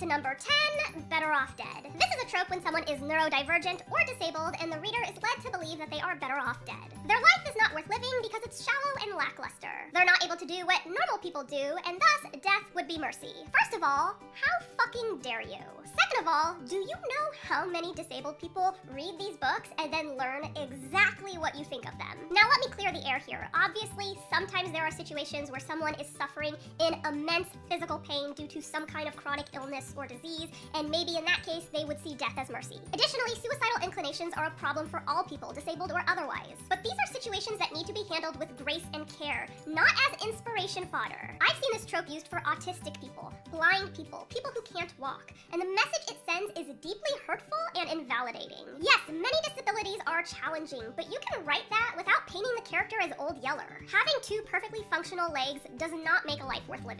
to number 10, Better Off Dead. This is a trope when someone is neurodivergent or disabled and the reader is led to believe that they are better off dead. Their life is not worth living because it's shallow and lackluster. They're not able to do what normal people do, and thus death would be mercy. First of all, how fucking dare you? Second of all, do you know how many disabled people read these books and then learn exactly what you think of them? Now let clear the air here. Obviously, sometimes there are situations where someone is suffering in immense physical pain due to some kind of chronic illness or disease, and maybe in that case, they would see death as mercy. Additionally, suicidal inclinations are a problem for all people, disabled or otherwise. But these are situations that need to be handled with grace and care, not as inspiration fodder. I've seen this trope used for autistic people, blind people, people who can't walk, and the message it sends is deeply hurtful and invalidating. Yes, many disabilities are challenging, but you can write that without painting the character as Old Yeller. Having two perfectly functional legs does not make a life worth living.